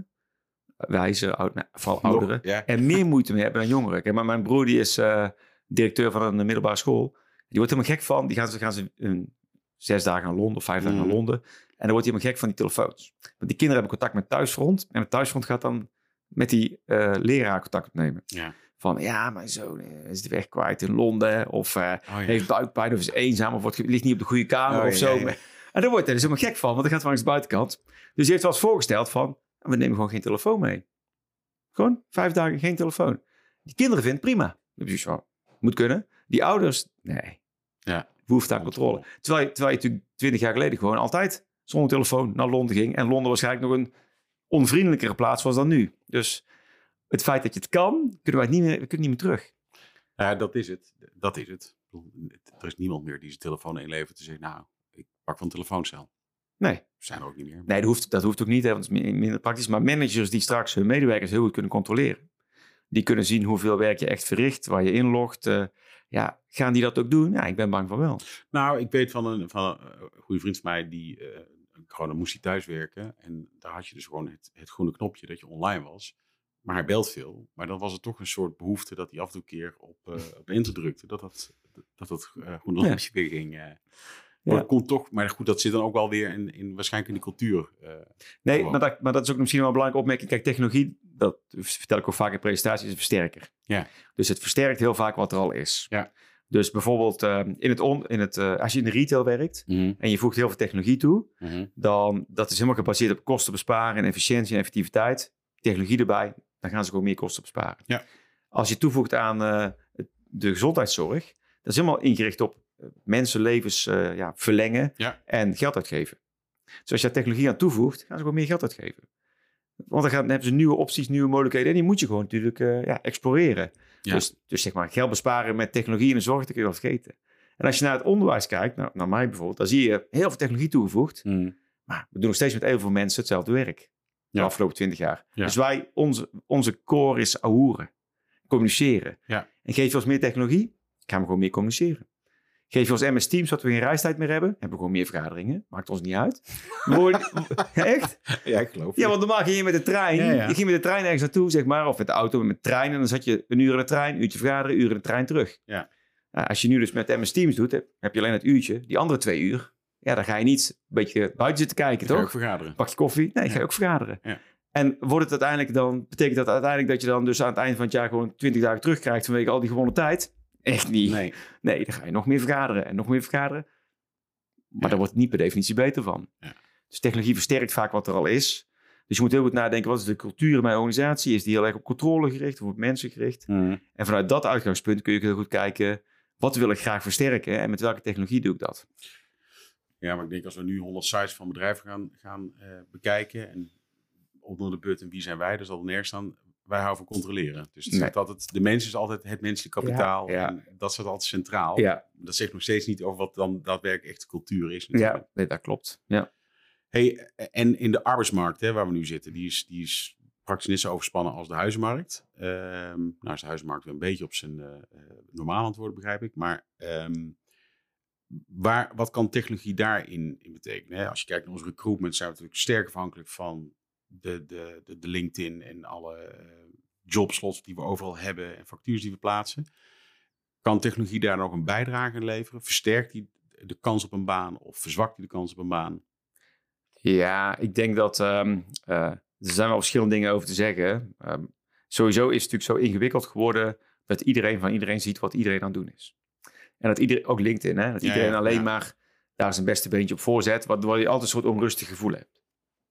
wijze, oud, nou, vooral ouderen, ja. er meer moeite mee hebben dan jongeren. Kijk, maar mijn broer die is eh, directeur van een middelbare school. Die wordt helemaal gek van. Die gaan ze, gaan ze een, zes dagen naar Londen of vijf dagen naar Londen. En dan wordt hij helemaal gek van die telefoons. Want die kinderen hebben contact met thuisfront. En het thuisfront gaat dan met die eh, leraar contact opnemen. Ja. Van ja, mijn zoon eh, is de weg kwijt in Londen. Of Oh, ja. heeft buikpijn of is eenzaam. Of wordt, ligt niet op de goede kamer Oh, of zo. En daar wordt hij dus helemaal gek van. Want dan gaat hij langs de buitenkant. Dus hij heeft wel eens voorgesteld van... we nemen gewoon geen telefoon mee. Gewoon vijf dagen geen telefoon. Die kinderen vinden prima. Moet kunnen. Die ouders, nee. Ja. Behoefte aan controle. Terwijl, je- terwijl je natuurlijk twintig jaar geleden gewoon altijd zonder telefoon naar Londen ging. En Londen waarschijnlijk nog een onvriendelijkere plaats was dan nu. Dus het feit dat je het kan, kunnen wij het niet meer, we kunnen niet meer terug. Ja, dat is het. Dat is het. Er is niemand meer die zijn telefoon inlevert te zeggen, nou, ik pak van telefooncel. Nee, Zijn er ook niet meer. nee dat, hoeft, dat hoeft ook niet, hè, want het is mi- minder praktisch. Maar managers die straks hun medewerkers heel goed kunnen controleren. Die kunnen zien hoeveel werk je echt verricht, waar je inlogt. eh, ja, gaan die dat ook doen? Ja, ik ben bang van wel. Nou, ik weet van een, van een goede vriend van mij, die eh, gewoon moest hij thuiswerken. En daar had je dus gewoon het, het groene knopje dat je online was. Maar hij belt veel. Maar dan was het toch een soort behoefte dat hij af en toe keer op, eh op enter drukte. Dat dat, dat, dat eh groene Ja. knopje weer ging. Maar dat komt toch, maar goed, dat zit dan ook wel weer in, in waarschijnlijk in de cultuur. eh. Nee, maar dat, maar dat is ook misschien wel een belangrijke opmerking. Kijk, technologie, dat vertel ik ook vaak in presentaties, is een versterker. Ja. Dus het versterkt heel vaak wat er al is. Ja. Dus bijvoorbeeld eh, in het on, in het, eh, als je in de retail werkt Mhm, en je voegt heel veel technologie toe, mhm. dan dat is helemaal gebaseerd op kosten besparen en efficiëntie en effectiviteit. Technologie erbij, dan gaan ze gewoon meer kosten besparen. Ja. Als je toevoegt aan de gezondheidszorg, dat is helemaal ingericht op mensenlevens eh, ja, verlengen Ja. en geld uitgeven. Dus als je daar technologie aan toevoegt, gaan ze gewoon meer geld uitgeven. Want dan, gaan, dan hebben ze nieuwe opties, nieuwe mogelijkheden. En die moet je gewoon natuurlijk eh, ja, exploreren. Ja. Dus, dus zeg maar geld besparen met technologie in de zorg, dat kun je wel vergeten. En als je naar het onderwijs kijkt, nou, naar mij bijvoorbeeld, dan zie je heel veel technologie toegevoegd. Mhm. Maar we doen nog steeds met heel veel mensen hetzelfde werk. De Ja. afgelopen twintig jaar. Ja. Dus wij, onze, onze core is ahoeren. Communiceren. Ja. En geef je ons meer technologie, gaan we gewoon meer communiceren. Geef je ons MS Teams, wat we geen reistijd meer hebben, hebben we gewoon meer vergaderingen. Maakt ons niet uit. <laughs> Echt? Ja, ik geloof Ja, want normaal ging je met de trein. Ja, ja. Je ging met de trein ergens naartoe, zeg maar. Of met de auto, met de trein. En dan zat je een uur in de trein, een uurtje vergaderen, een uur in de trein terug. Ja. Nou, als je nu dus met MS Teams doet, heb, je alleen het uurtje. Die andere twee uur, ja, dan ga je niet een beetje buiten zitten kijken, Ga je toch? ook vergaderen. Pak je koffie? Nee, ga je ook vergaderen. Ja. En wordt het uiteindelijk dan, betekent dat uiteindelijk dat je dan dus aan het eind van het jaar gewoon 20 dagen terugkrijgt vanwege al die gewonnen tijd? Echt niet. Nee. Nee, dan ga je nog meer vergaderen en nog meer vergaderen. Maar Ja. daar wordt het niet per definitie beter van. Ja. Dus technologie versterkt vaak wat er al is. Dus je moet heel goed nadenken, wat is de cultuur in mijn organisatie? Is die heel erg op controle gericht of op mensen gericht? Mhm. En vanuit dat uitgangspunt kun je heel goed kijken, wat wil ik graag versterken en met welke technologie doe ik dat? Ja, maar ik denk als we nu 100 sites van bedrijven gaan, gaan eh, bekijken en onder de button wie zijn wij, zal er nergens staan. Wij houden van controleren. Dus het Nee. zegt altijd, de mens is altijd het menselijk kapitaal. Ja, ja. En dat staat altijd centraal. Ja, Dat zegt nog steeds niet over wat dan daadwerkelijk echt de cultuur is. ja natuurlijk. nee, dat klopt. Ja. Hey, en in de arbeidsmarkt hè, waar we nu zitten, die is, die is praktisch net zo overspannen als de huizenmarkt. Ehm, nou is de huizenmarkt weer een beetje op zijn eh, eh, normaal aan het worden, begrijp ik. Maar ehm, waar, wat kan technologie daarin in betekenen? Hè? Als je kijkt naar ons recruitment, zijn we natuurlijk sterk afhankelijk van de, de, de, de LinkedIn en alle eh, jobslots die we overal hebben en factures die we plaatsen. Kan technologie daar nog een bijdrage in leveren? Versterkt die de kans op een baan of verzwakt die de kans op een baan? Ja, ik denk dat ehm, eh, er zijn wel verschillende dingen over te zeggen. Ehm, sowieso is het natuurlijk zo ingewikkeld geworden dat iedereen van iedereen ziet wat iedereen aan het doen is. En dat iedereen, ook LinkedIn, hè, dat Ja, iedereen ja, alleen ja. maar daar zijn beste beentje op voorzet, waardoor je altijd een soort onrustig gevoel hebt.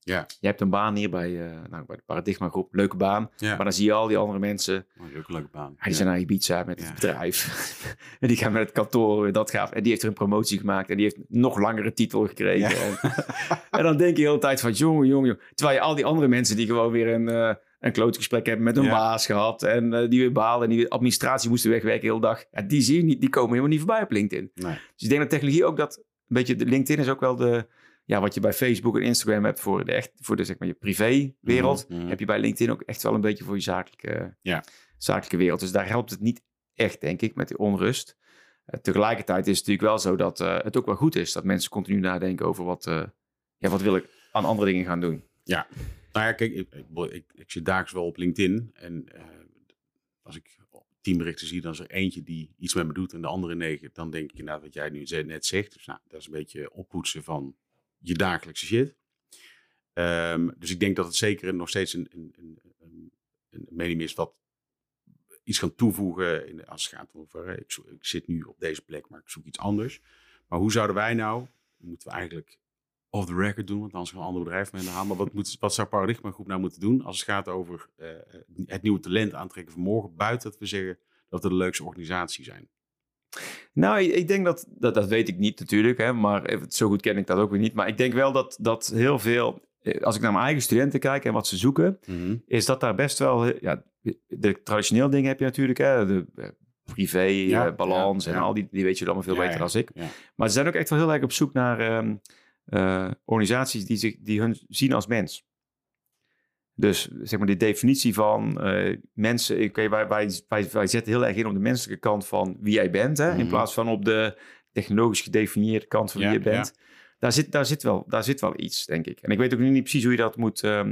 Ja. Je hebt een baan hier bij, eh, nou, bij de Paradigma Groep, leuke baan. Ja, Maar dan zie je al die andere mensen, Oh, ook een leuke baan. ja, die Ja. zijn naar Ibiza met het bedrijf. <laughs> en die gaan met het kantoor dat gaaf. En die heeft er een promotie gemaakt en die heeft een nog langere titel gekregen. En, <laughs> en dan denk je de hele tijd van, jongen, jongen, jongen. Terwijl je al die andere mensen die gewoon weer een, eh, een kloot gesprek hebben met een Ja. baas gehad. En eh, die weer behaalde en die administratie moesten wegwerken de hele dag. Ja, die zie je niet, die komen helemaal niet voorbij op LinkedIn. Nee. Dus ik denk dat technologie ook dat, een beetje, de LinkedIn is ook wel de, ja, wat je bij Facebook en Instagram hebt voor de, echt, voor de zeg maar, je privéwereld. Mhm, mhm. Heb je bij LinkedIn ook echt wel een beetje voor je zakelijke, Ja. zakelijke wereld. Dus daar helpt het niet echt, denk ik, met de onrust. Eh, tegelijkertijd is het natuurlijk wel zo dat eh, het ook wel goed is dat mensen continu nadenken over wat, eh, ja, wat wil ik aan andere dingen gaan doen. Nou ja, kijk, ik, ik, ik, ik zit dagelijks wel op LinkedIn. En als ik teamberichten zie, dan is er eentje die iets met me doet en de andere negen. Dan denk ik inderdaad wat jij nu net zegt. Dus nou, dat is een beetje oppoetsen van je dagelijkse shit. Ehm, dus ik denk dat het zeker nog steeds een, een, een, een, medium is wat iets kan toevoegen in, als het gaat over, ik, zit nu op deze plek, maar ik zoek iets anders. Maar hoe zouden wij nou, moeten we eigenlijk off the record doen, want anders gaan een ander bedrijf mee de. Maar wat, moet, zou Paradigma Groep nou moeten doen als het gaat over eh, het nieuwe talent aantrekken van morgen, buiten dat we zeggen dat we de leukste organisatie zijn? Nou, ik, ik denk dat, dat, dat weet ik niet natuurlijk, hè, maar zo goed ken ik dat ook weer niet. Maar ik denk wel dat, dat heel veel, eh, als ik naar mijn eigen studenten kijk en wat ze zoeken, is dat daar best wel, ja, de traditioneel dingen heb je natuurlijk, hè, de eh, privé, Ja, eh, balans ja, en al die, die weet je allemaal veel beter dan ik. Maar ze zijn ook echt wel heel erg op zoek naar ehm, eh, organisaties die, zich, die hun zien als mens. Dus zeg maar die definitie van eh, mensen. Oké, wij, wij, wij, wij zetten heel erg in op de menselijke kant van wie jij bent. Hè, In Mhm. plaats van op de technologisch gedefinieerde kant van Ja, wie je bent. Daar, zit, daar, zit wel, daar zit wel iets, denk ik. En ik weet ook nu niet precies hoe je dat moet eh,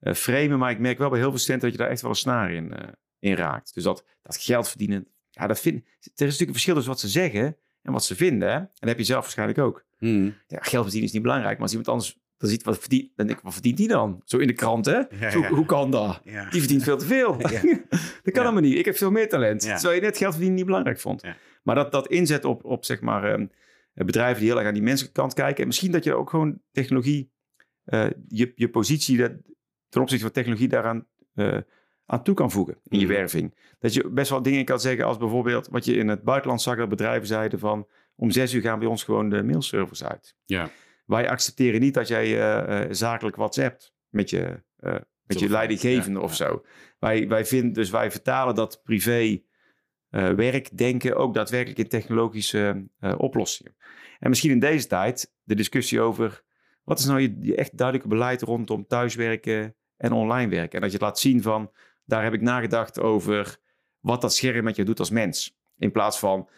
framen. Maar ik merk wel bij heel veel studenten dat je daar echt wel een snaar in, eh, in raakt. Dus dat, dat geld verdienen. Ja, dat vind, er is natuurlijk een verschil tussen wat ze zeggen en wat ze vinden. Hè? En dat heb je zelf waarschijnlijk ook Mhm. ja, geld verdienen is niet belangrijk. Maar als iemand anders dan ziet wat verdient, dan denk ik, wat verdient die dan? Zo in de krant, hè? Ja, Zo, ja. Hoe kan dat? Ja. Die verdient veel te veel. <laughs> Ja. <laughs> dat kan allemaal niet. Ik heb veel meer talent. Terwijl je net geld verdienen niet belangrijk vond. Maar dat, dat inzet op, op zeg maar, ehm, bedrijven die heel erg aan die menselijke kant kijken. En misschien dat je ook gewoon technologie, eh, je, je positie dat, ten opzichte van technologie daaraan eh, aan toe kan voegen in je Mhm. werving. Dat je best wel dingen kan zeggen als bijvoorbeeld wat je in het buitenland zag dat bedrijven zeiden van om zes uur gaan bij ons gewoon de mailservers uit. Ja. Wij accepteren niet dat jij eh, eh, zakelijk WhatsApp met je, eh, met je leidinggevende ja, of zo. Wij, wij vinden, dus wij vertalen dat privé eh, werkdenken ook daadwerkelijk in technologische oplossingen. En misschien in deze tijd de discussie over wat is nou je, je echt duidelijke beleid rondom thuiswerken en online werken. En dat je het laat zien van, daar heb ik nagedacht over wat dat scherm met je doet als mens. In plaats van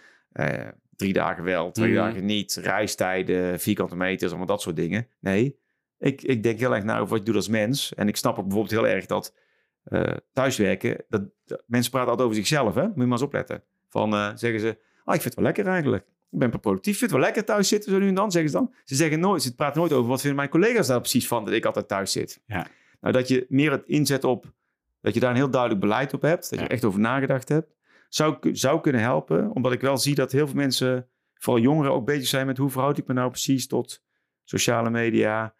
drie dagen wel, twee Mhm. dagen niet, reistijden, vierkante meters, allemaal dat soort dingen. Nee, ik, ik denk heel erg na over wat je doet als mens. En ik snap bijvoorbeeld heel erg dat eh, thuiswerken, dat, dat- mensen praten altijd over zichzelf, hè? Moet je maar eens opletten. Van, eh, zeggen ze, ah, ik vind het wel lekker eigenlijk. Ik ben productief, ik vind het wel lekker thuis zitten, zo nu en dan, zeggen ze dan. Ze zeggen nooit, ze praten nooit over wat vinden mijn collega's daar precies van, dat ik altijd thuis zit. Ja. Nou, dat je meer het inzet op, dat je daar een heel duidelijk beleid op hebt, dat je Ja. echt over nagedacht hebt, zou, zou kunnen helpen, omdat ik wel zie dat heel veel mensen, vooral jongeren, ook bezig zijn met hoe verhoud ik me nou precies tot sociale media.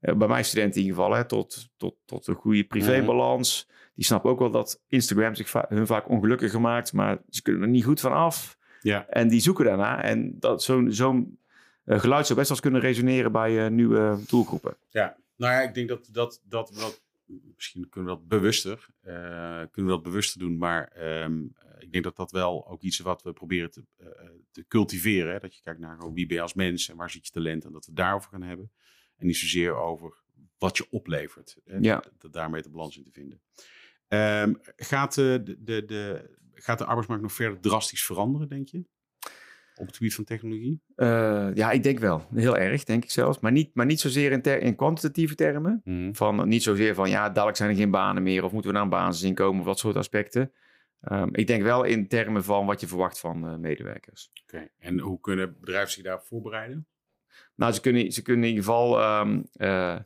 Eh, bij mijn studenten in ieder geval, hè, tot, tot, tot een goede privébalans. Die snappen ook wel dat Instagram zich va- hun vaak ongelukkiger maakt, maar ze kunnen er niet goed van af. Ja. En die zoeken daarna. En dat, zo'n, zo'n eh, geluid zou best wel kunnen resoneren bij eh, nieuwe doelgroepen. Ja, nou ja, ik denk dat, dat, dat we dat, misschien kunnen we dat bewuster, kunnen we dat bewuster doen, maar ehm, denk dat dat wel ook iets is wat we proberen te, eh, te cultiveren. Hè? Dat je kijkt naar gewoon wie ben je als mens en waar zit je talent en dat we daarover gaan hebben. En niet zozeer over wat je oplevert. Hè? Ja. Dat, dat daarmee de balans in te vinden. Ehm, gaat, de, de, de, de, gaat de arbeidsmarkt nog verder drastisch veranderen, denk je? Op het gebied van technologie? Eh, ja, ik denk wel. Heel erg, denk ik zelfs. Maar niet, maar niet zozeer in, ter- in kwantitatieve termen. Van, niet zozeer van, ja, dadelijk zijn er geen banen meer... of moeten we naar een basisinkomen of dat soort aspecten. Ehm, ik denk wel in termen van wat je verwacht van eh, medewerkers. Oké, en hoe kunnen bedrijven zich daarop voorbereiden? Nou, ze kunnen, ze kunnen in ieder geval... ehm, eh,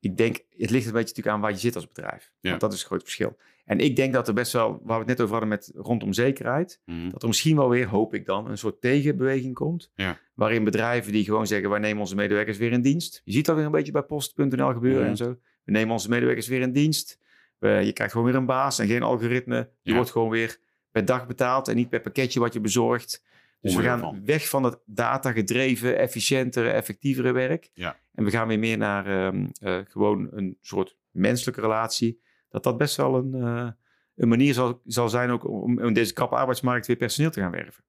ik denk, het ligt een beetje natuurlijk aan waar je zit als bedrijf. Ja. Want dat is het groot verschil. En ik denk dat er best wel, waar we het net over hadden met rondom zekerheid... Mhm. dat er misschien wel weer, hoop ik dan, een soort tegenbeweging komt. Ja. Waarin bedrijven die gewoon zeggen, wij nemen onze medewerkers weer in dienst. Je ziet dat weer een beetje bij post.nl gebeuren en zo. We nemen onze medewerkers weer in dienst. We- je krijgt gewoon weer een baas en geen algoritme. Je Ja. wordt gewoon weer per dag betaald en niet per pakketje wat je bezorgt. Dus we gaan van. weg van het data-gedreven, efficiëntere, effectievere werk. Ja. En we gaan weer meer naar ehm, eh, gewoon een soort menselijke relatie. dat dat best wel een, eh, een manier zal, zal zijn ook om in deze krappe arbeidsmarkt weer personeel te gaan werven.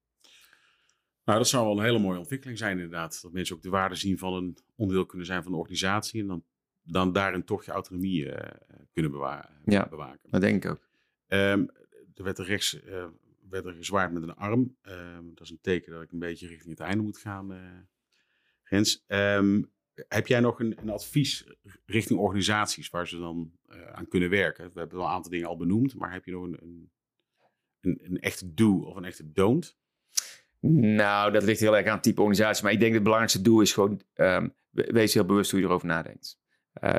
Nou, dat zou wel een hele mooie ontwikkeling zijn inderdaad. Dat mensen ook de waarde zien van een onderdeel kunnen zijn van de organisatie en dan, dan daarin toch je autonomie eh, kunnen bewa Ja. bewaken. Dat denk ik ook. Ehm, er werd er rechts eh, werd er gezwaard met een arm. Ehm, dat is een teken dat ik een beetje richting het einde moet gaan, eh Rens. Ehm, heb jij nog een, een advies richting organisaties waar ze dan eh, aan kunnen werken? We hebben wel een aantal dingen al benoemd, maar heb je nog een, een, een, een echte do of een echte don't? Nou, dat ligt heel erg aan het type organisatie. Maar ik denk dat het belangrijkste doel is gewoon... we- wees heel bewust hoe je erover nadenkt. Eh,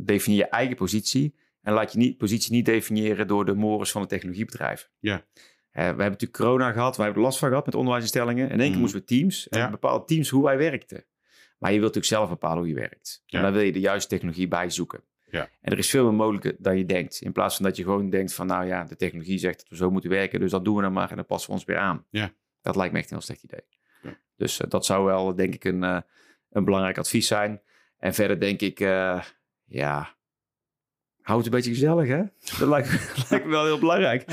definieer je eigen positie. En laat je niet, positie niet definiëren door de mores van de technologiebedrijven. Ja. Eh, we hebben natuurlijk corona gehad. We hebben last van gehad met onderwijsinstellingen. In één keer Mhm. moesten we teams. En Ja. bepaalden teams hoe wij werkten. Maar je wilt natuurlijk zelf bepalen hoe je werkt. Ja. En daar wil je de juiste technologie bij zoeken. Ja. En er is veel meer mogelijk dan je denkt. In plaats van dat je gewoon denkt van... nou ja, de technologie zegt dat we zo moeten werken. Dus dat doen we dan maar en dan passen we ons weer aan. Ja. Dat lijkt me echt een heel slecht idee. Ja. Dus dat zou wel, denk ik, een, een belangrijk advies zijn. En verder denk ik, eh, ja, houd het een beetje gezellig, hè? Dat lijkt, me- <laughs> lijkt me wel heel belangrijk.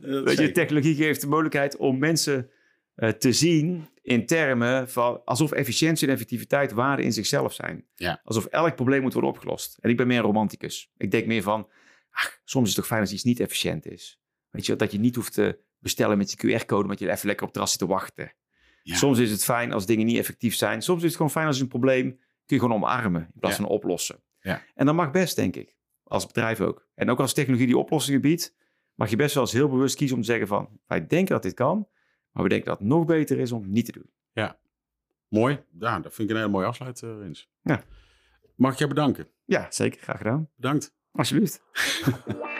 Weet je, technologie geeft de mogelijkheid om mensen eh, te zien in termen van alsof efficiëntie en effectiviteit waarden in zichzelf zijn. Ja. Alsof elk probleem moet worden opgelost. En ik ben meer een romanticus. Ik denk meer van, ach, soms is het toch fijn als iets niet efficiënt is. Weet je, dat je niet hoeft te bestellen met je QR-code, omdat je even lekker op het terras zit te wachten. Ja. Soms is het fijn als dingen niet effectief zijn. Soms is het gewoon fijn als je een probleem kun je gewoon omarmen in plaats Ja. van oplossen. Ja. En dat mag best, denk ik. Als bedrijf ook. En ook als technologie die oplossingen biedt, mag je best wel eens heel bewust kiezen om te zeggen van, wij denken dat dit kan, maar we denken dat het nog beter is om het niet te doen. Mooi. Ja, dat vind ik een hele mooie afsluit, eh, Rens. Ja. Mag ik jou bedanken? Ja, zeker. Graag gedaan. Bedankt. Alsjeblieft. <laughs>